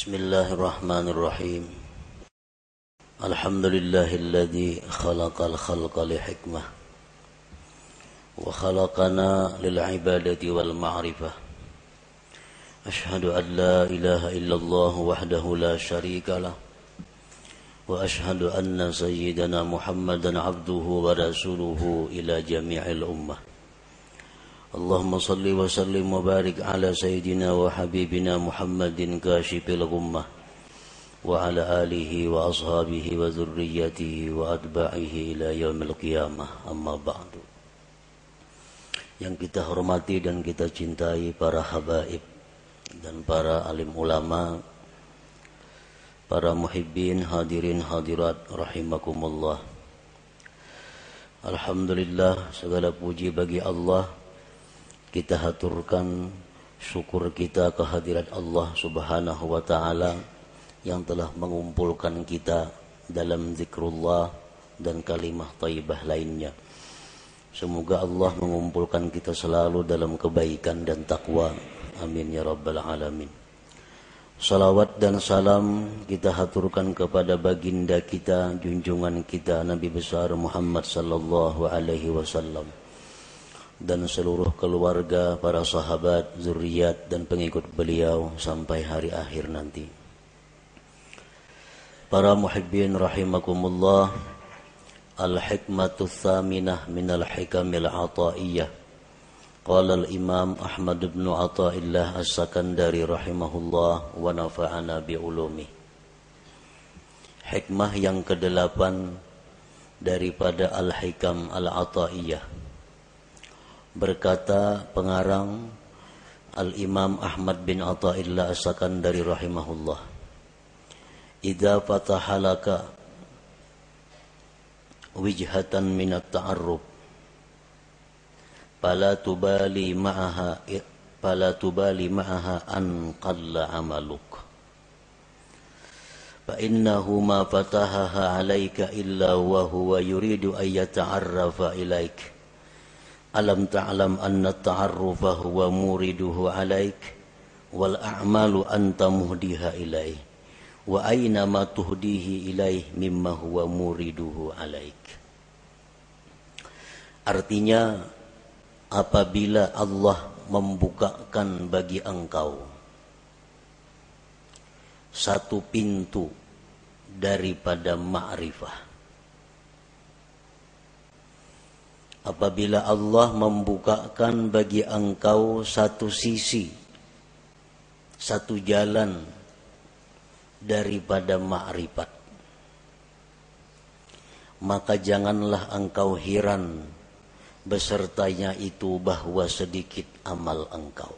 بسم الله الرحمن الرحيم. الحمد لله الذي خلق الخلق لحكمة وخلقنا للعبادة والمعرفة. أشهد أن لا إله إلا الله وحده لا شريك له وأشهد أن سيدنا محمدا عبده ورسوله إلى جميع الأمة. اللهم صل وسلم وبارك على سيدنا وحبيبنا محمد كاشف الغمة وعلى آله وأصحابه وذريته وأتباعه إلى يوم القيامة أما بعد yang kita hormati dan kita cintai para habaib dan para alim ulama para muhibbin hadirin hadirat rahimakumullah Alhamdulillah segala puji bagi Allah kita haturkan syukur kita kehadirat Allah Subhanahu wa taala yang telah mengumpulkan kita dalam zikrullah dan kalimah thayyibah lainnya. Semoga Allah mengumpulkan kita selalu dalam kebaikan dan takwa. Amin ya rabbal alamin. Salawat dan salam kita haturkan kepada baginda kita, junjungan kita Nabi besar Muhammad sallallahu alaihi wasallam dan seluruh keluarga, para sahabat, zuriat dan pengikut beliau sampai hari akhir nanti. Para muhibbin rahimakumullah, al-hikmatu thaminah min al-hikamil ataiyah. Al-imam Ahmad bin Athaillah As-Sakandari rahimahullah wa nafa'ana bi ulumi. Hikmah yang kedelapan daripada al-hikam al-ataiyah berkata pengarang Al-Imam Ahmad bin Atta'illah asakan dari rahimahullah Idza fatahalaka wijhatan minat ta'arruf fala tubali ma'aha fala tubali ma'aha an qalla amaluk. Fa innahu ma fatahaha alayka illa wa huwa yuridu an ta'arrufa huwa muriduhu alaik wal a'malu anta muhdiha ilaih wa aina ma tuhdihi ilaih mimma huwa muriduhu alaik. Artinya apabila Allah membukakan bagi engkau satu pintu daripada ma'rifah apabila Allah membukakan bagi engkau satu sisi, satu jalan daripada ma'rifat. Maka janganlah engkau heran besertanya itu bahwa sedikit amal engkau.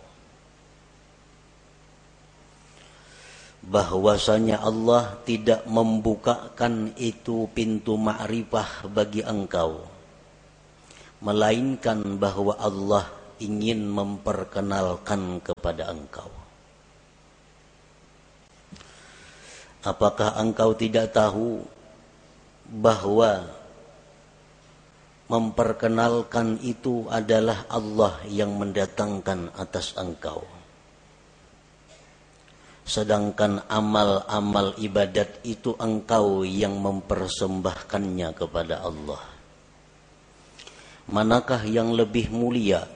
Bahwasanya Allah tidak membukakan itu pintu ma'rifah bagi engkau melainkan bahwa Allah ingin memperkenalkan kepada engkau. Apakah engkau tidak tahu bahwa memperkenalkan itu adalah Allah yang mendatangkan atas engkau? Sedangkan amal-amal ibadat itu engkau yang mempersembahkannya kepada Allah manakah yang lebih mulia?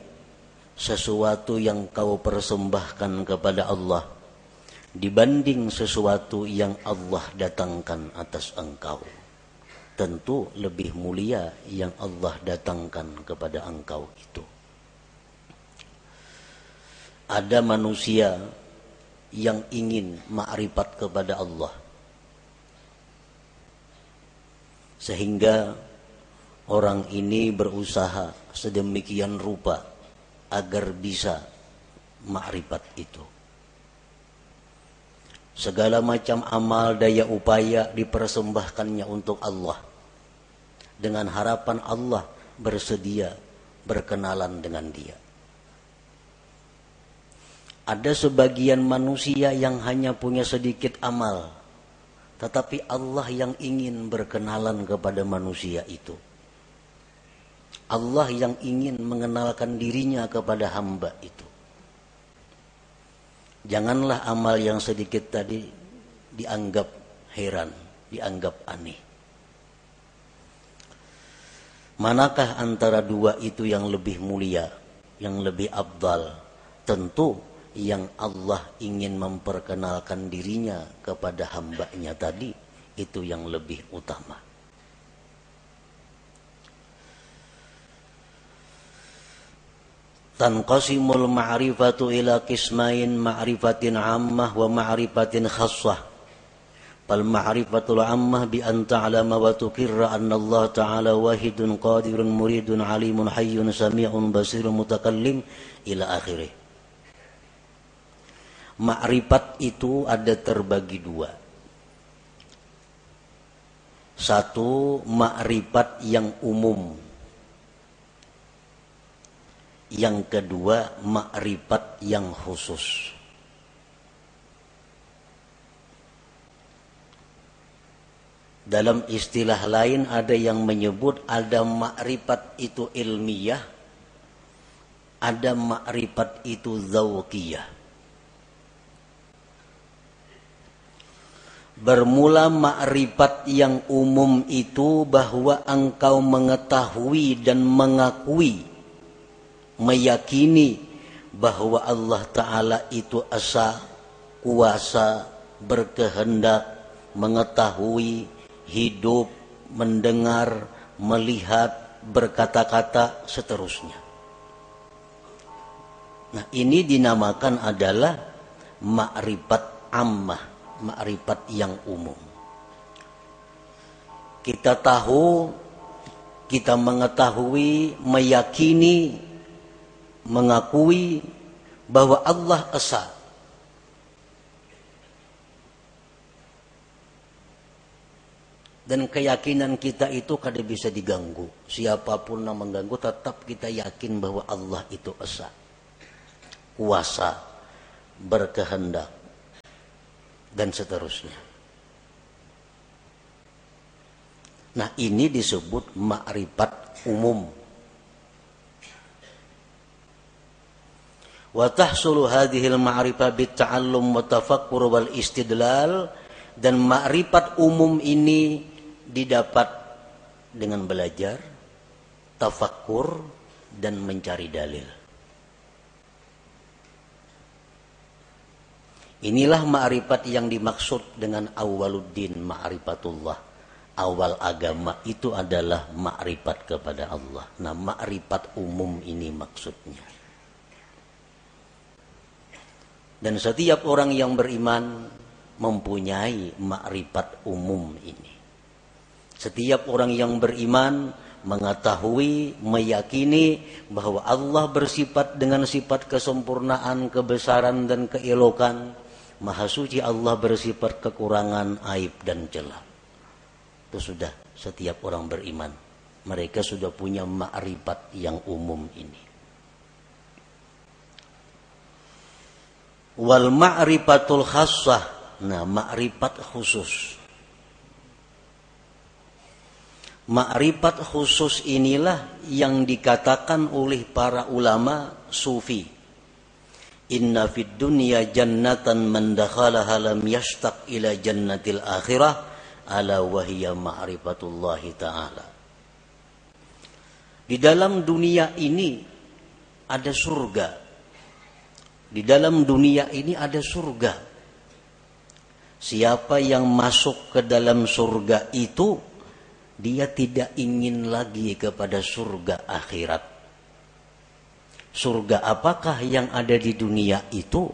Sesuatu yang kau persembahkan kepada Allah dibanding sesuatu yang Allah datangkan atas engkau. Tentu lebih mulia yang Allah datangkan kepada engkau itu. Ada manusia yang ingin makrifat kepada Allah. Sehingga orang ini berusaha sedemikian rupa agar bisa makrifat itu. Segala macam amal daya upaya dipersembahkannya untuk Allah. Dengan harapan Allah bersedia berkenalan dengan dia. Ada sebagian manusia yang hanya punya sedikit amal. Tetapi Allah yang ingin berkenalan kepada manusia itu Allah yang ingin mengenalkan dirinya kepada hamba itu. Janganlah amal yang sedikit tadi dianggap heran, dianggap aneh. Manakah antara dua itu yang lebih mulia, yang lebih abdal? Tentu yang Allah ingin memperkenalkan dirinya kepada hambanya tadi itu yang lebih utama. tanqasimul ma'rifatu ila kismain ma'rifatin ammah wa ma'rifatin khassah. Bal ma'rifatul ammah bi an ta'lama wa tuqirra anna Allah ta'ala wahidun qadirun muridun alimun hayyun sami'un basirun mutakallim ila akhirih. Ma'rifat itu ada terbagi dua. Satu ma'rifat yang umum. Yang kedua, makrifat yang khusus. Dalam istilah lain ada yang menyebut ada makrifat itu ilmiah, ada makrifat itu zawqiyah. Bermula makrifat yang umum itu bahwa engkau mengetahui dan mengakui, meyakini bahwa Allah Ta'ala itu asa, kuasa, berkehendak, mengetahui, hidup, mendengar, melihat, berkata-kata, seterusnya. Nah, ini dinamakan adalah makrifat ammah, makrifat yang umum. Kita tahu, kita mengetahui, meyakini, mengakui bahwa Allah Esa Dan keyakinan kita itu kada bisa diganggu. Siapa pun yang mengganggu tetap kita yakin bahwa Allah itu esa. Kuasa, berkehendak, dan seterusnya. Nah ini disebut makrifat umum. Wa tahsulu hadhil ma'rifah bitta'allum wa tafakkur wal istidlal dan makrifat umum ini didapat dengan belajar, tafakur, dan mencari dalil. Inilah ma'rifat yang dimaksud dengan awaluddin ma'rifatullah. Awal agama itu adalah ma'rifat kepada Allah. Nah, ma'rifat umum ini maksudnya. Dan setiap orang yang beriman mempunyai ma'rifat umum ini. Setiap orang yang beriman mengetahui, meyakini bahwa Allah bersifat dengan sifat kesempurnaan, kebesaran dan keelokan. Maha suci Allah bersifat kekurangan, aib dan celah. Itu sudah setiap orang beriman. Mereka sudah punya makrifat yang umum ini. Wal ma'rifatul khassah. Nah, makrifat khusus Makrifat khusus inilah yang dikatakan oleh para ulama sufi. Inna fid dunya jannatan man dakhalaha lam yashtaq ila jannatil akhirah ala wahiyya ma'rifatullah ta'ala. Di dalam dunia ini ada surga. Di dalam dunia ini ada surga. Siapa yang masuk ke dalam surga itu dia tidak ingin lagi kepada surga akhirat. Surga apakah yang ada di dunia itu?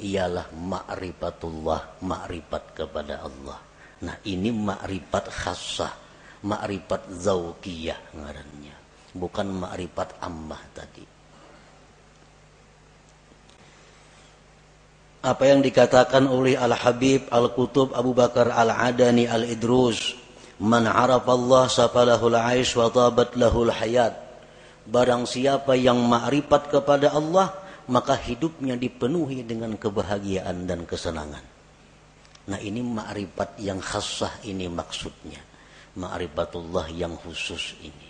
Ialah ma'rifatullah, ma'rifat kepada Allah. Nah ini ma'rifat khassah, ma'rifat zawqiyah ngarannya. Bukan ma'rifat ammah tadi. Apa yang dikatakan oleh Al-Habib Al-Kutub Abu Bakar Al-Adani Al-Idrus Man Allah safalahul aish wa tabat lahul hayat. Barang siapa yang makrifat kepada Allah, maka hidupnya dipenuhi dengan kebahagiaan dan kesenangan. Nah ini makrifat yang khasah ini maksudnya. Ma'rifatullah yang khusus ini.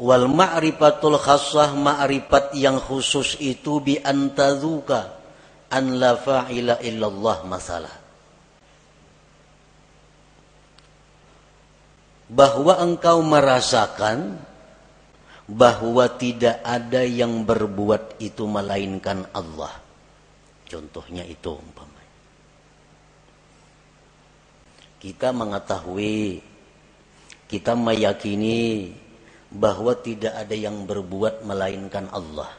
Wal ma'rifatul khassah ma'rifat yang khusus itu bi antazuka an la fa'ila illallah masalah bahwa engkau merasakan bahwa tidak ada yang berbuat itu melainkan Allah. Contohnya itu umpamanya. Kita mengetahui, kita meyakini bahwa tidak ada yang berbuat melainkan Allah.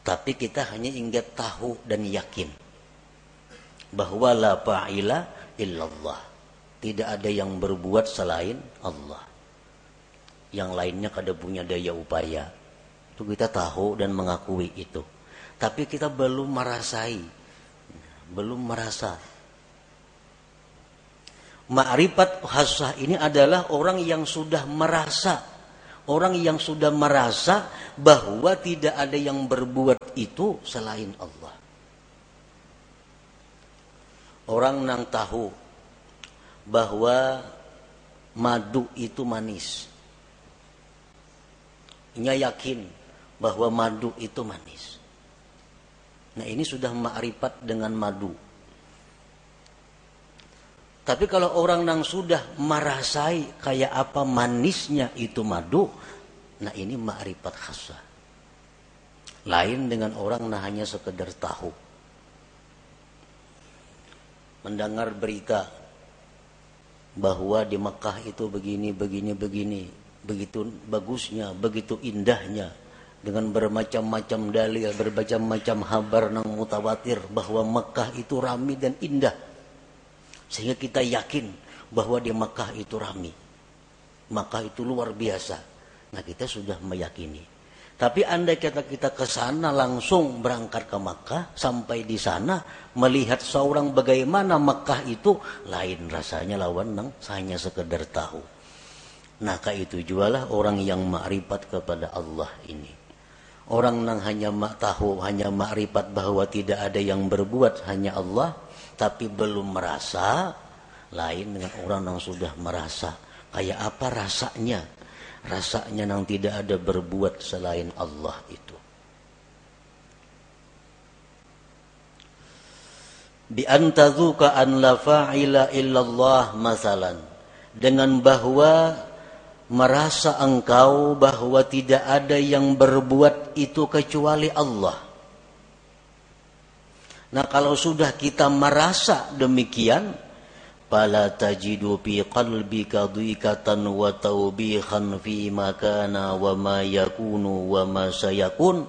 Tapi kita hanya ingin tahu dan yakin bahwa la fa'ila illallah. Tidak ada yang berbuat selain Allah yang lainnya kada punya daya upaya. Itu kita tahu dan mengakui itu. Tapi kita belum merasai. Belum merasa. Ma'rifat hasah ini adalah orang yang sudah merasa. Orang yang sudah merasa bahwa tidak ada yang berbuat itu selain Allah. Orang yang tahu bahwa madu itu manis nya yakin bahwa madu itu manis. Nah ini sudah makrifat dengan madu. Tapi kalau orang yang sudah merasai kayak apa manisnya itu madu, nah ini makrifat khasa. Lain dengan orang nah hanya sekedar tahu. Mendengar berita bahwa di Mekah itu begini, begini, begini begitu bagusnya, begitu indahnya dengan bermacam-macam dalil, bermacam-macam kabar nang mutawatir bahwa Mekah itu rami dan indah. Sehingga kita yakin bahwa di Mekah itu rami. Mekah itu luar biasa. Nah, kita sudah meyakini. Tapi andai kata kita ke sana langsung berangkat ke Mekah sampai di sana melihat seorang bagaimana Mekah itu lain rasanya lawan nang hanya sekedar tahu. Naka itu jualah orang yang makrifat kepada Allah ini. Orang yang hanya mak tahu, hanya makrifat bahwa tidak ada yang berbuat hanya Allah, tapi belum merasa, lain dengan orang yang sudah merasa. Kayak apa rasanya? Rasanya yang tidak ada berbuat selain Allah itu. Bi antazuka an la fa'ila illallah masalan. Dengan bahwa merasa engkau bahwa tidak ada yang berbuat itu kecuali Allah. Nah kalau sudah kita merasa demikian, fala tajidu fi qalbika dhiqatan wa tawbihan fi makana wa ma yakunu wa ma sayakun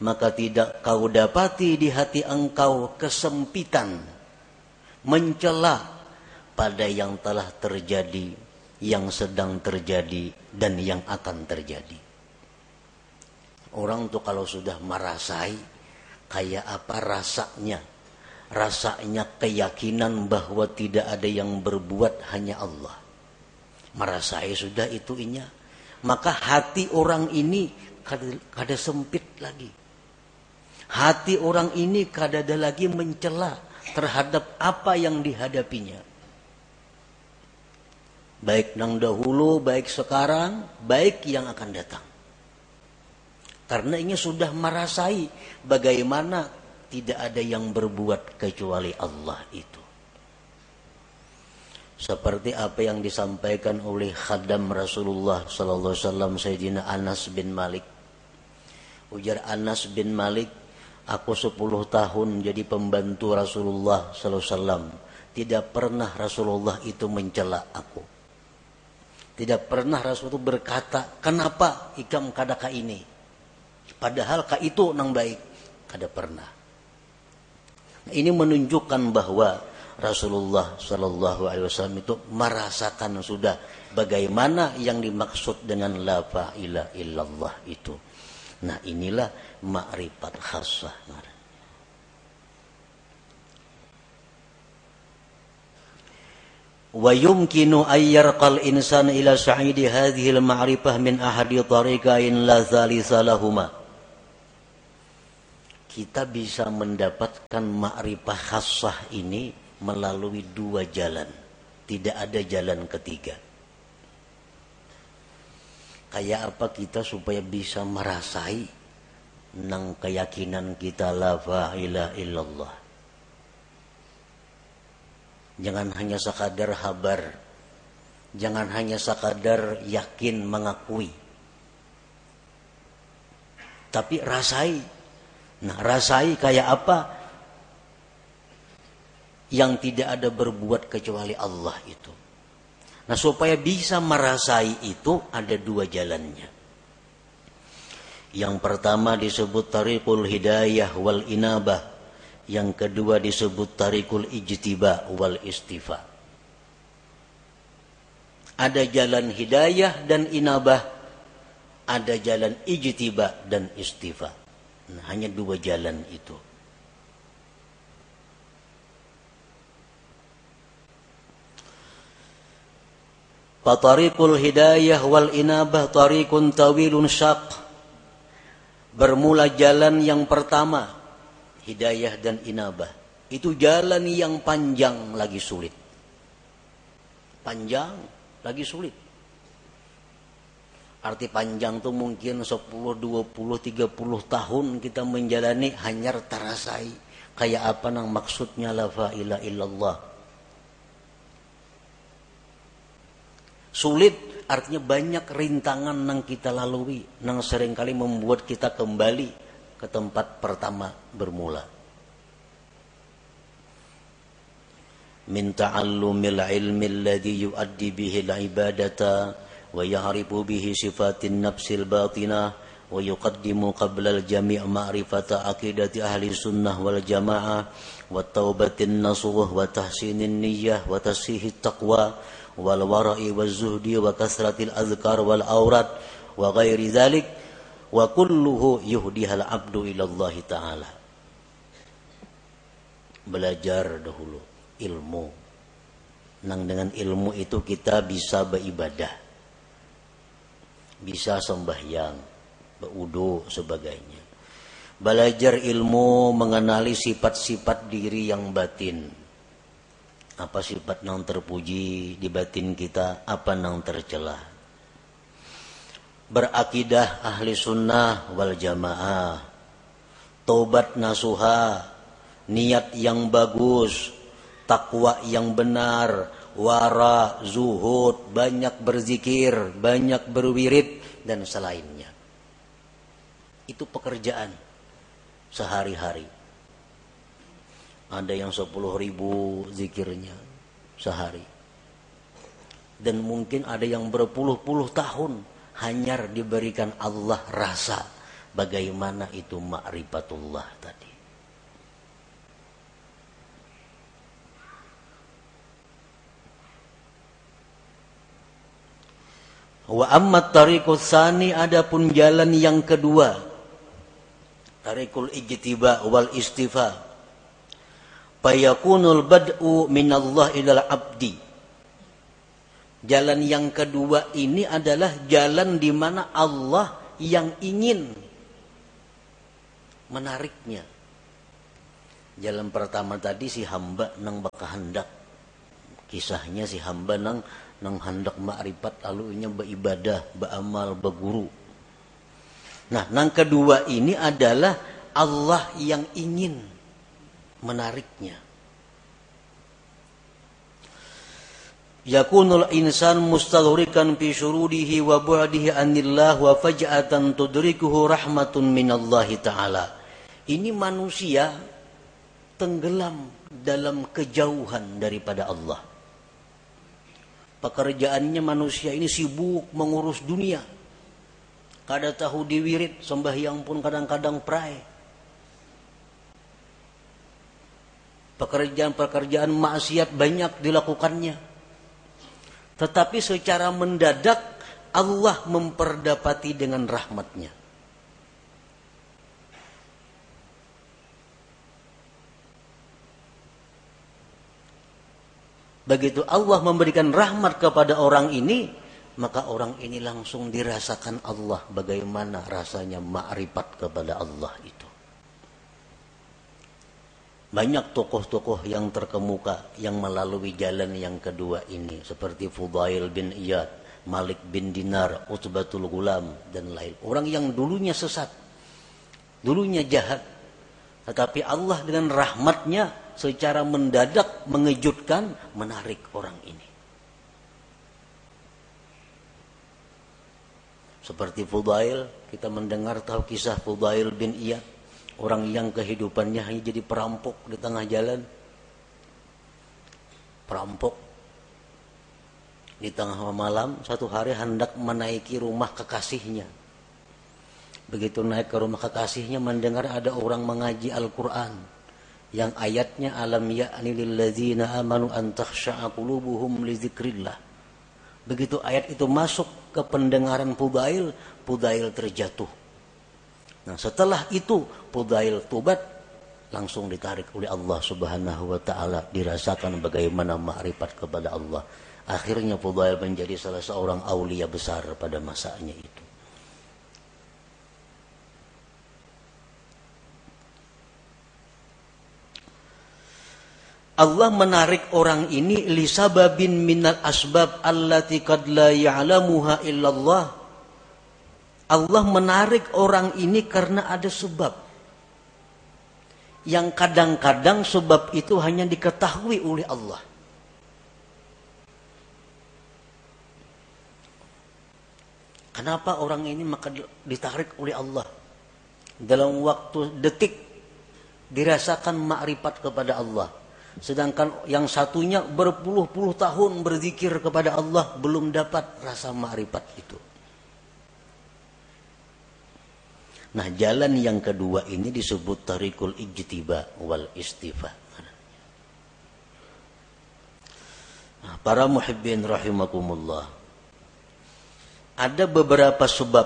maka tidak kau dapati di hati engkau kesempitan mencela pada yang telah terjadi yang sedang terjadi dan yang akan terjadi. Orang tuh kalau sudah merasai kayak apa rasanya? Rasanya keyakinan bahwa tidak ada yang berbuat hanya Allah. Merasai sudah itu inya. Maka hati orang ini kada, kada sempit lagi. Hati orang ini kada ada lagi mencela terhadap apa yang dihadapinya baik yang dahulu, baik sekarang, baik yang akan datang. Karena ini sudah merasai bagaimana tidak ada yang berbuat kecuali Allah itu. Seperti apa yang disampaikan oleh khadam Rasulullah sallallahu alaihi wasallam Sayyidina Anas bin Malik. Ujar Anas bin Malik, aku 10 tahun jadi pembantu Rasulullah sallallahu alaihi wasallam. Tidak pernah Rasulullah itu mencela aku tidak pernah Rasul itu berkata, kenapa ikam kadaka ini? Padahal ka itu nang baik. Kada pernah. Nah, ini menunjukkan bahwa Rasulullah Shallallahu Alaihi Wasallam itu merasakan sudah bagaimana yang dimaksud dengan la ilah illallah itu. Nah inilah makrifat khasah. Wa yumkinu ayyar kal insan ila sa'idi hadhil ma'rifah min ahadi tariqain la thalitha kita bisa mendapatkan makrifah khasah ini melalui dua jalan. Tidak ada jalan ketiga. Kayak apa kita supaya bisa merasai nang keyakinan kita la ilaha illallah. Jangan hanya sekadar habar jangan hanya sekadar yakin mengakui. Tapi rasai nah rasai kayak apa yang tidak ada berbuat kecuali Allah itu Nah supaya bisa merasai itu ada dua jalannya. Yang pertama disebut tarikul hidayah wal inabah. Yang kedua disebut tarikul ijtiba wal istifa. Ada jalan hidayah dan inabah. Ada jalan ijtiba dan istifa. Nah, hanya dua jalan itu. Fatariqul hidayah wal inabah tariqun tawilun syaq. Bermula jalan yang pertama, hidayah dan inabah. Itu jalan yang panjang lagi sulit. Panjang lagi sulit. Arti panjang tuh mungkin 10, 20, 30 tahun kita menjalani hanya terasai. Kayak apa nang maksudnya la ilaha illallah Sulit artinya banyak rintangan yang kita lalui, yang sering kali membuat kita kembali ke tempat pertama bermula. Min ilmi alladhi yuaddi bihi al-ibadata aqidati ahli sunnah wal jamaah wa taubatin nasuh wa tahsinin niyyah wa tasihit taqwa wal wara'i wal zuhdi wa kasratil azkar wal aurat wa ghairi dhalik wa kulluhu yuhdihal abdu Allah ta'ala. Belajar dahulu ilmu. Nang dengan ilmu itu kita bisa beribadah bisa sembahyang berudu sebagainya. Belajar ilmu mengenali sifat-sifat diri yang batin. Apa sifat nang terpuji di batin kita apa nang tercela. Berakidah ahli sunnah wal jamaah. Tobat nasuha niat yang bagus takwa yang benar wara zuhud banyak berzikir banyak berwirid dan selainnya itu pekerjaan sehari-hari ada yang sepuluh ribu zikirnya sehari. Dan mungkin ada yang berpuluh-puluh tahun hanya diberikan Allah rasa bagaimana itu ma'rifatullah tadi. Wa amma tariqus sani adapun jalan yang kedua. Tariqul ijtiba wal istifa fayakunul bad'u minallah ilal abdi jalan yang kedua ini adalah jalan di mana Allah yang ingin menariknya jalan pertama tadi si hamba nang baka hendak kisahnya si hamba nang nang hendak makrifat lalu nya beribadah beramal berguru nah nang kedua ini adalah Allah yang ingin menariknya. Yakunul insan mustadhrikan fi syurudihi wa bu'dihi anillah wa faj'atan tudrikuhu rahmatun minallahi ta'ala. Ini manusia tenggelam dalam kejauhan daripada Allah. Pekerjaannya manusia ini sibuk mengurus dunia. Kada tahu diwirit, sembahyang pun kadang-kadang pray Pekerjaan-pekerjaan maksiat banyak dilakukannya. Tetapi secara mendadak Allah memperdapati dengan rahmatnya. Begitu Allah memberikan rahmat kepada orang ini, maka orang ini langsung dirasakan Allah bagaimana rasanya ma'rifat kepada Allah itu. Banyak tokoh-tokoh yang terkemuka yang melalui jalan yang kedua ini seperti Fudail bin Iyad, Malik bin Dinar, Utbatul Gulam dan lain. Orang yang dulunya sesat, dulunya jahat, tetapi Allah dengan rahmatnya secara mendadak mengejutkan, menarik orang ini. Seperti Fudail, kita mendengar tahu kisah Fudail bin Iyad, orang yang kehidupannya hanya jadi perampok di tengah jalan. Perampok di tengah malam satu hari hendak menaiki rumah kekasihnya. Begitu naik ke rumah kekasihnya mendengar ada orang mengaji Al-Quran. Yang ayatnya alam ya'ni lilladzina amanu an takhsha'a qulubuhum li. Begitu ayat itu masuk ke pendengaran Pudail, Pudail terjatuh. Nah setelah itu Pudail tubat langsung ditarik oleh Allah Subhanahu wa taala dirasakan bagaimana makrifat kepada Allah Akhirnya Fudail menjadi salah seorang aulia besar pada masanya itu. Allah menarik orang ini lisababin minal asbab allati qad la ya'lamuha illallah. Allah menarik orang ini karena ada sebab. Yang kadang-kadang sebab itu hanya diketahui oleh Allah. Kenapa orang ini maka ditarik oleh Allah? Dalam waktu detik dirasakan makrifat kepada Allah. Sedangkan yang satunya berpuluh-puluh tahun berzikir kepada Allah belum dapat rasa makrifat itu. Nah jalan yang kedua ini disebut tarikul ijtiba wal istifa. Nah, para muhibbin rahimakumullah ada beberapa sebab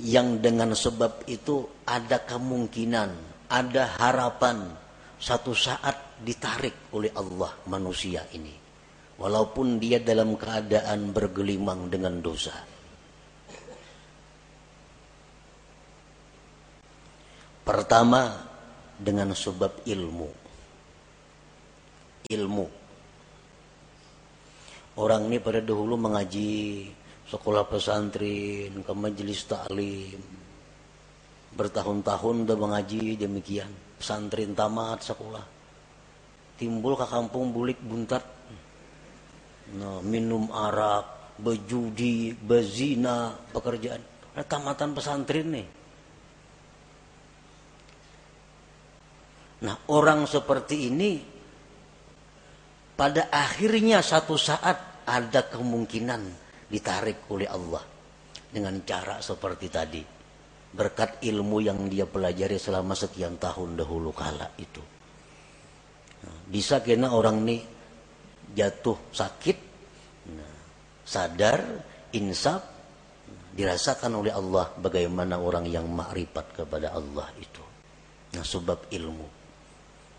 yang dengan sebab itu ada kemungkinan, ada harapan satu saat ditarik oleh Allah manusia ini. Walaupun dia dalam keadaan bergelimang dengan dosa. Pertama dengan sebab ilmu. Ilmu orang ini pada dahulu mengaji sekolah pesantren ke majelis taklim bertahun-tahun udah mengaji demikian. Pesantren tamat sekolah. Timbul ke kampung bulik buntat. Nah, minum arak berjudi berzina pekerjaan. Nah, tamatan pesantren nih. Nah orang seperti ini pada akhirnya satu saat ada kemungkinan ditarik oleh Allah dengan cara seperti tadi berkat ilmu yang dia pelajari selama sekian tahun dahulu kala itu bisa kena orang ini jatuh sakit nah, sadar insaf dirasakan oleh Allah bagaimana orang yang makrifat kepada Allah itu nah sebab ilmu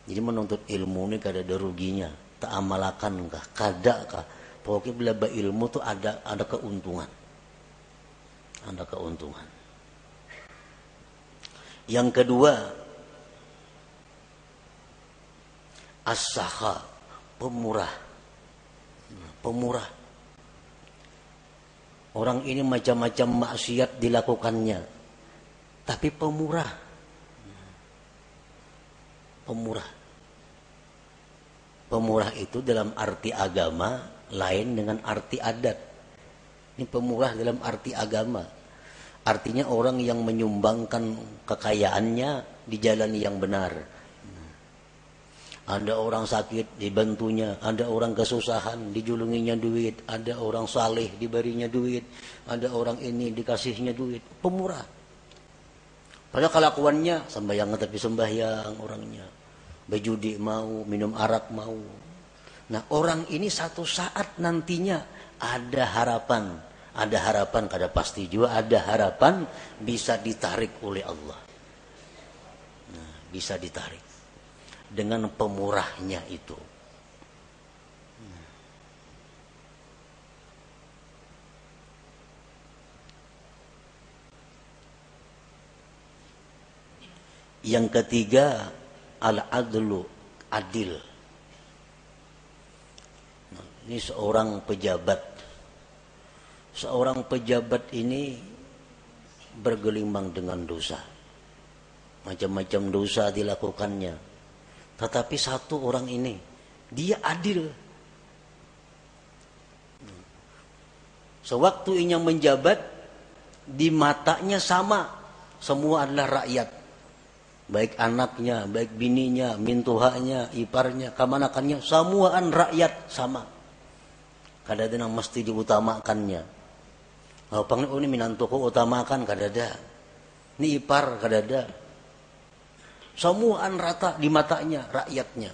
jadi menuntut ilmu ini kada ada ruginya tak amalakan kah kada kah Pokoknya bila berilmu tuh ada ada keuntungan. Ada keuntungan. Yang kedua, as pemurah. Pemurah. Orang ini macam-macam maksiat dilakukannya. Tapi pemurah. Pemurah. Pemurah itu dalam arti agama lain dengan arti adat. Ini pemurah dalam arti agama. Artinya orang yang menyumbangkan kekayaannya di jalan yang benar. Ada orang sakit dibantunya, ada orang kesusahan dijulunginya duit, ada orang saleh diberinya duit, ada orang ini dikasihnya duit. Pemurah. Padahal kelakuannya sembahyang tapi sembahyang orangnya. Berjudi mau, minum arak mau, Nah orang ini satu saat nantinya ada harapan. Ada harapan, kada pasti juga ada harapan bisa ditarik oleh Allah. Nah, bisa ditarik. Dengan pemurahnya itu. Yang ketiga al-adlu adil Ini seorang pejabat. Seorang pejabat ini bergelimang dengan dosa. Macam-macam dosa dilakukannya. Tetapi satu orang ini, dia adil. Sewaktu ia menjabat, di matanya sama. Semua adalah rakyat. Baik anaknya, baik bininya, mintuhanya, iparnya, kamanakannya, semuaan rakyat sama. Kadang-kadang mesti diutamakannya. Oh, oh ini minantuku utamakan kadada. Ini ipar kadada Semuaan rata di matanya rakyatnya.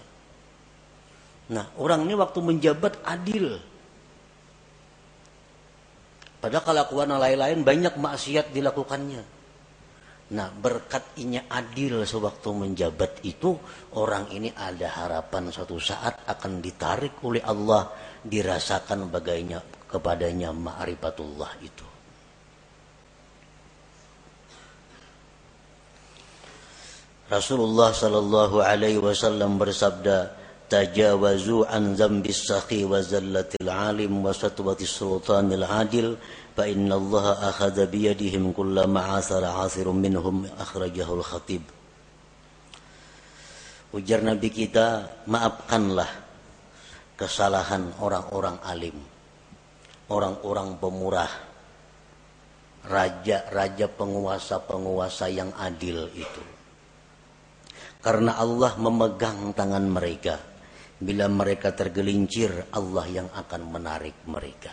Nah, orang ini waktu menjabat adil. Padahal kelakuan lain-lain banyak maksiat dilakukannya. Nah, berkat inya adil sewaktu menjabat itu, orang ini ada harapan suatu saat akan ditarik oleh Allah, dirasakan bagainya kepadanya ma'rifatullah itu. Rasulullah sallallahu alaihi wasallam bersabda, "Tajawazu an dzambis sakhi wa zallatil alim wa satwatis sultanil adil, fa inna Allah akhadha bi yadihim kulla ma'athara 'athirun minhum." Akhrajahu al-Khatib. Ujar Nabi kita, maafkanlah kesalahan orang-orang alim, orang-orang pemurah, raja-raja penguasa-penguasa yang adil itu karena Allah memegang tangan mereka. Bila mereka tergelincir, Allah yang akan menarik mereka.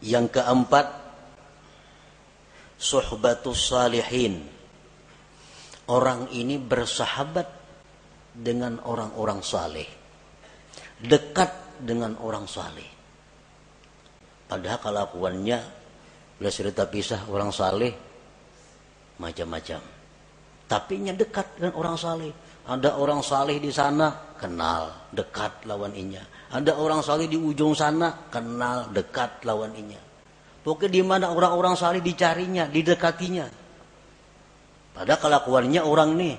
Yang keempat, suhbatus salihin. Orang ini bersahabat dengan orang-orang saleh. Dekat dengan orang saleh. Padahal kelakuannya bila cerita pisah orang saleh macam-macam. Tapi nya dekat dengan orang saleh. Ada orang saleh di sana, kenal, dekat lawan inya. Ada orang saleh di ujung sana, kenal, dekat lawan inya. Pokoknya di mana orang-orang saleh dicarinya, didekatinya. Padahal kelakuannya orang nih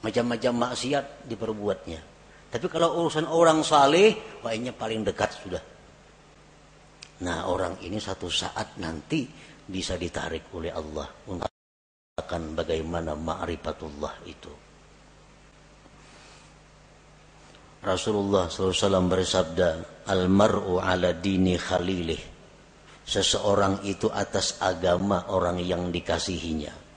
macam-macam maksiat diperbuatnya. Tapi kalau urusan orang saleh, wahnya paling dekat sudah. Nah orang ini satu saat nanti bisa ditarik oleh Allah untuk akan bagaimana ma'rifatullah itu. Rasulullah SAW bersabda, Al-mar'u ala dini khalilih. Seseorang itu atas agama orang yang dikasihinya.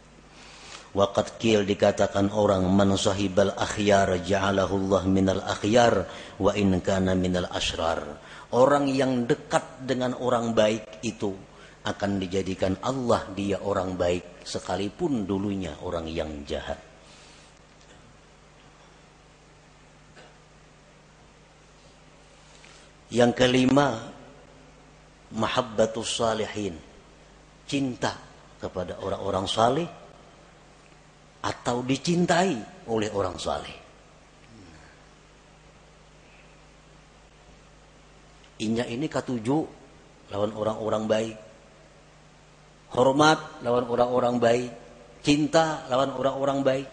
Waqat kil dikatakan orang man sahibal akhyar ja'alahu Allah minal akhyar wa in kana minal asrar. Orang yang dekat dengan orang baik itu akan dijadikan Allah dia orang baik sekalipun dulunya orang yang jahat. Yang kelima, mahabbatus salihin. Cinta kepada orang-orang saleh atau dicintai oleh orang saleh. Inya ini katuju lawan orang-orang baik. Hormat lawan orang-orang baik. Cinta lawan orang-orang baik.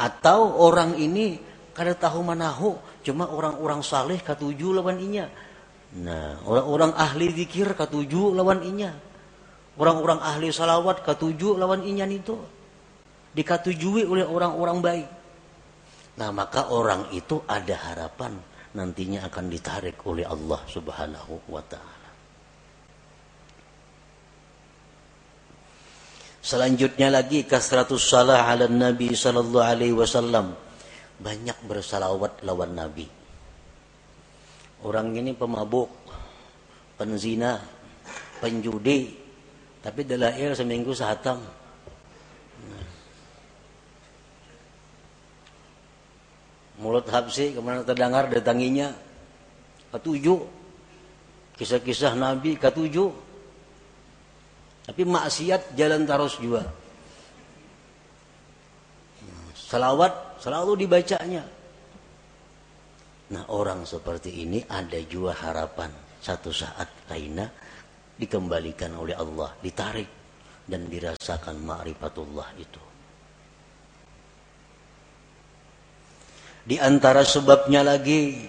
Atau orang ini kada tahu manahu cuma orang-orang saleh katuju lawan inya. Nah, orang-orang ahli zikir katuju lawan inya. Orang-orang ahli salawat ketujuh lawan inyan itu. Dikatujui oleh orang-orang baik. Nah maka orang itu ada harapan nantinya akan ditarik oleh Allah subhanahu wa ta'ala. Selanjutnya lagi kasratus salah ala Nabi sallallahu alaihi wasallam. Banyak bersalawat lawan Nabi. Orang ini pemabuk, penzina, penjudi, tapi dalail seminggu sehatam. Mulut Habsi ke mana terdengar datanginya. Ketujuh. Kisah-kisah Nabi ketujuh. Tapi maksiat jalan terus juga. Salawat selalu dibacanya. Nah orang seperti ini ada juga harapan. Satu saat kaina dikembalikan oleh Allah, ditarik dan dirasakan ma'rifatullah itu. Di antara sebabnya lagi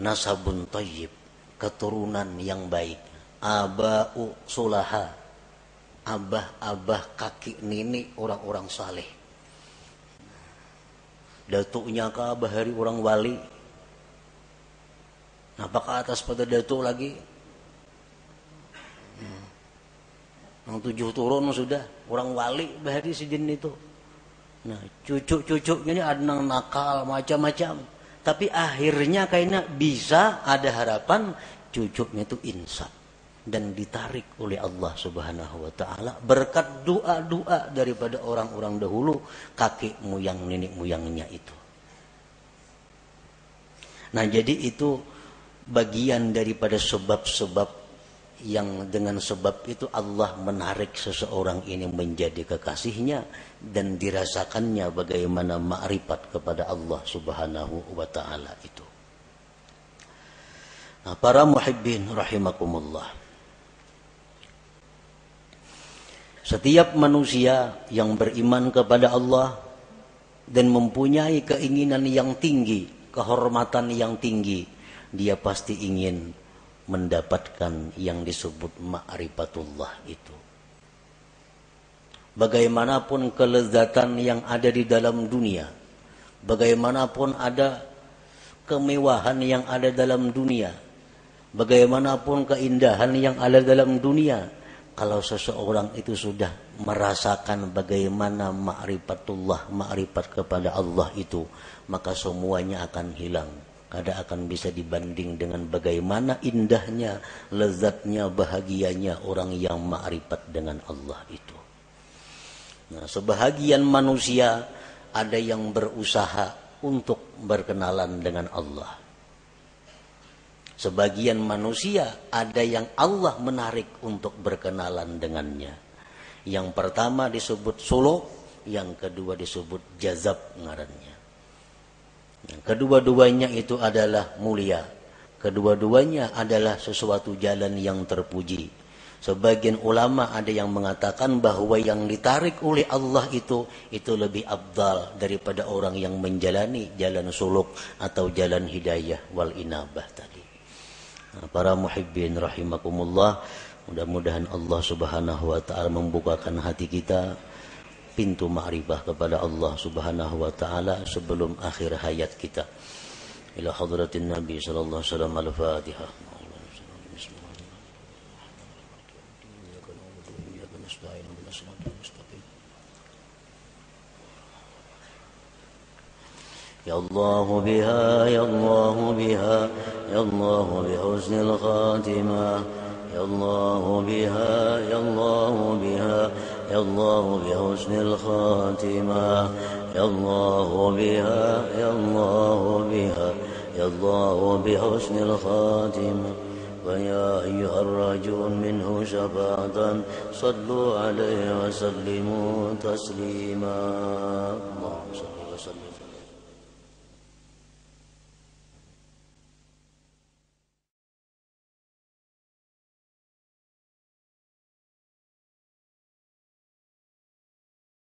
nasabun tayyib, keturunan yang baik. Aba'u sulaha, abah-abah kaki nenek orang-orang saleh. Datuknya ke abah hari orang wali. Nampak ke atas pada datuk lagi. Hmm. Yang tujuh turun sudah. Orang wali bahari sejin itu. Nah, cucuk-cucuknya ini ada yang nakal macam-macam. Tapi akhirnya kayaknya bisa ada harapan cucuknya itu insaf dan ditarik oleh Allah Subhanahu wa taala berkat doa-doa daripada orang-orang dahulu kakek moyang nenek moyangnya itu. Nah, jadi itu bagian daripada sebab-sebab yang dengan sebab itu Allah menarik seseorang ini menjadi kekasihnya dan dirasakannya bagaimana ma'rifat kepada Allah Subhanahu wa taala itu. Nah, para muhibbin rahimakumullah. Setiap manusia yang beriman kepada Allah dan mempunyai keinginan yang tinggi, kehormatan yang tinggi, dia pasti ingin mendapatkan yang disebut ma'rifatullah itu. Bagaimanapun kelezatan yang ada di dalam dunia, bagaimanapun ada kemewahan yang ada dalam dunia, bagaimanapun keindahan yang ada dalam dunia, kalau seseorang itu sudah merasakan bagaimana ma'rifatullah, ma'rifat kepada Allah itu, maka semuanya akan hilang kada akan bisa dibanding dengan bagaimana indahnya, lezatnya, bahagianya orang yang ma'rifat dengan Allah itu. Nah, sebahagian manusia ada yang berusaha untuk berkenalan dengan Allah. Sebagian manusia ada yang Allah menarik untuk berkenalan dengannya. Yang pertama disebut suluk, yang kedua disebut jazab ngarannya. Kedua-duanya itu adalah mulia. Kedua-duanya adalah sesuatu jalan yang terpuji. Sebagian ulama ada yang mengatakan bahwa yang ditarik oleh Allah itu itu lebih abdal daripada orang yang menjalani jalan suluk atau jalan hidayah wal inabah tadi. Nah, para muhibbin rahimakumullah, mudah-mudahan Allah Subhanahu wa taala membukakan hati kita pintu ma'rifah kepada Allah Subhanahu wa taala sebelum akhir hayat kita. Ila hadratin Nabi sallallahu alaihi wasallam al-Fatihah. يا الله بها يا الله بها يا الله بحسن الخاتمة يا الله بها يا الله بها يا الله بحسن الخاتمة يا الله بها يا الله بها يا الله بحسن الخاتمة. ويا أيها الراجون منه شفاعة صلوا عليه وسلموا تسليما. اللهم صل